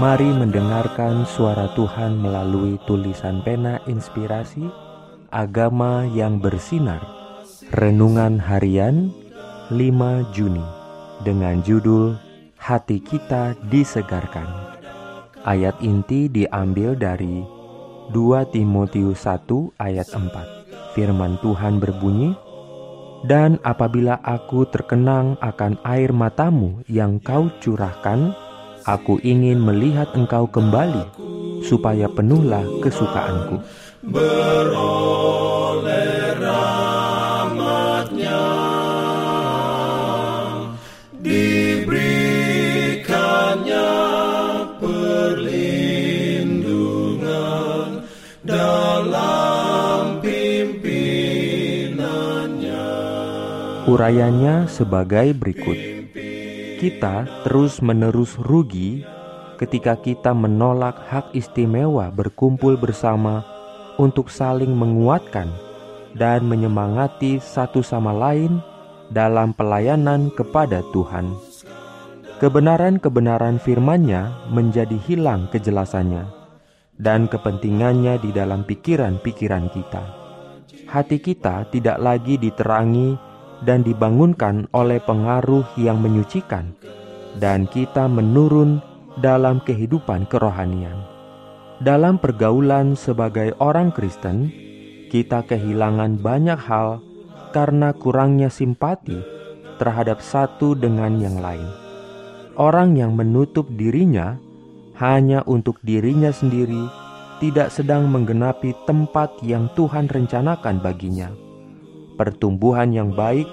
Mari mendengarkan suara Tuhan melalui tulisan pena inspirasi Agama yang bersinar. Renungan Harian 5 Juni Dengan judul Hati Kita Disegarkan. Ayat inti diambil dari 2 Timotius 1 ayat 4 Firman Tuhan berbunyi Dan apabila aku terkenang akan air matamu yang kau curahkan Aku ingin melihat engkau kembali, supaya penuhlah kesukaanku. Urayanya sebagai berikut kita terus-menerus rugi ketika kita menolak hak istimewa berkumpul bersama untuk saling menguatkan dan menyemangati satu sama lain dalam pelayanan kepada Tuhan. Kebenaran-kebenaran firman-Nya menjadi hilang kejelasannya dan kepentingannya di dalam pikiran-pikiran kita. Hati kita tidak lagi diterangi dan dibangunkan oleh pengaruh yang menyucikan, dan kita menurun dalam kehidupan kerohanian. Dalam pergaulan sebagai orang Kristen, kita kehilangan banyak hal karena kurangnya simpati terhadap satu dengan yang lain. Orang yang menutup dirinya hanya untuk dirinya sendiri tidak sedang menggenapi tempat yang Tuhan rencanakan baginya pertumbuhan yang baik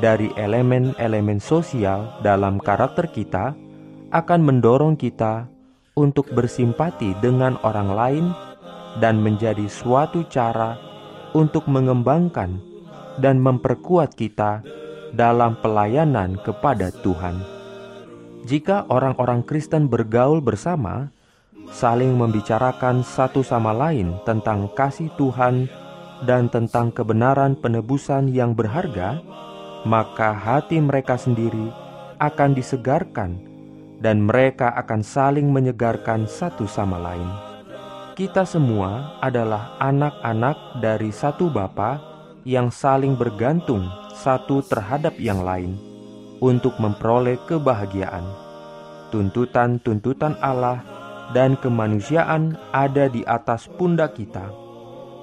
dari elemen-elemen sosial dalam karakter kita akan mendorong kita untuk bersimpati dengan orang lain dan menjadi suatu cara untuk mengembangkan dan memperkuat kita dalam pelayanan kepada Tuhan. Jika orang-orang Kristen bergaul bersama, saling membicarakan satu sama lain tentang kasih Tuhan dan tentang kebenaran penebusan yang berharga, maka hati mereka sendiri akan disegarkan dan mereka akan saling menyegarkan satu sama lain. Kita semua adalah anak-anak dari satu Bapa yang saling bergantung satu terhadap yang lain untuk memperoleh kebahagiaan. Tuntutan-tuntutan Allah dan kemanusiaan ada di atas pundak kita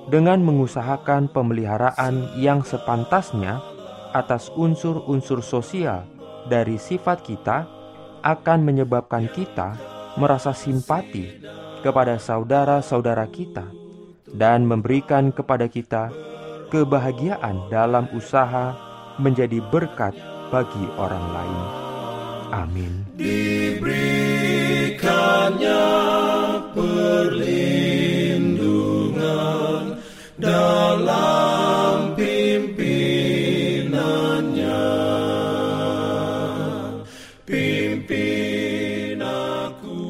dengan mengusahakan pemeliharaan yang sepantasnya atas unsur-unsur sosial dari sifat kita akan menyebabkan kita merasa simpati kepada saudara-saudara kita dan memberikan kepada kita kebahagiaan dalam usaha menjadi berkat bagi orang lain. Amin. Diberikannya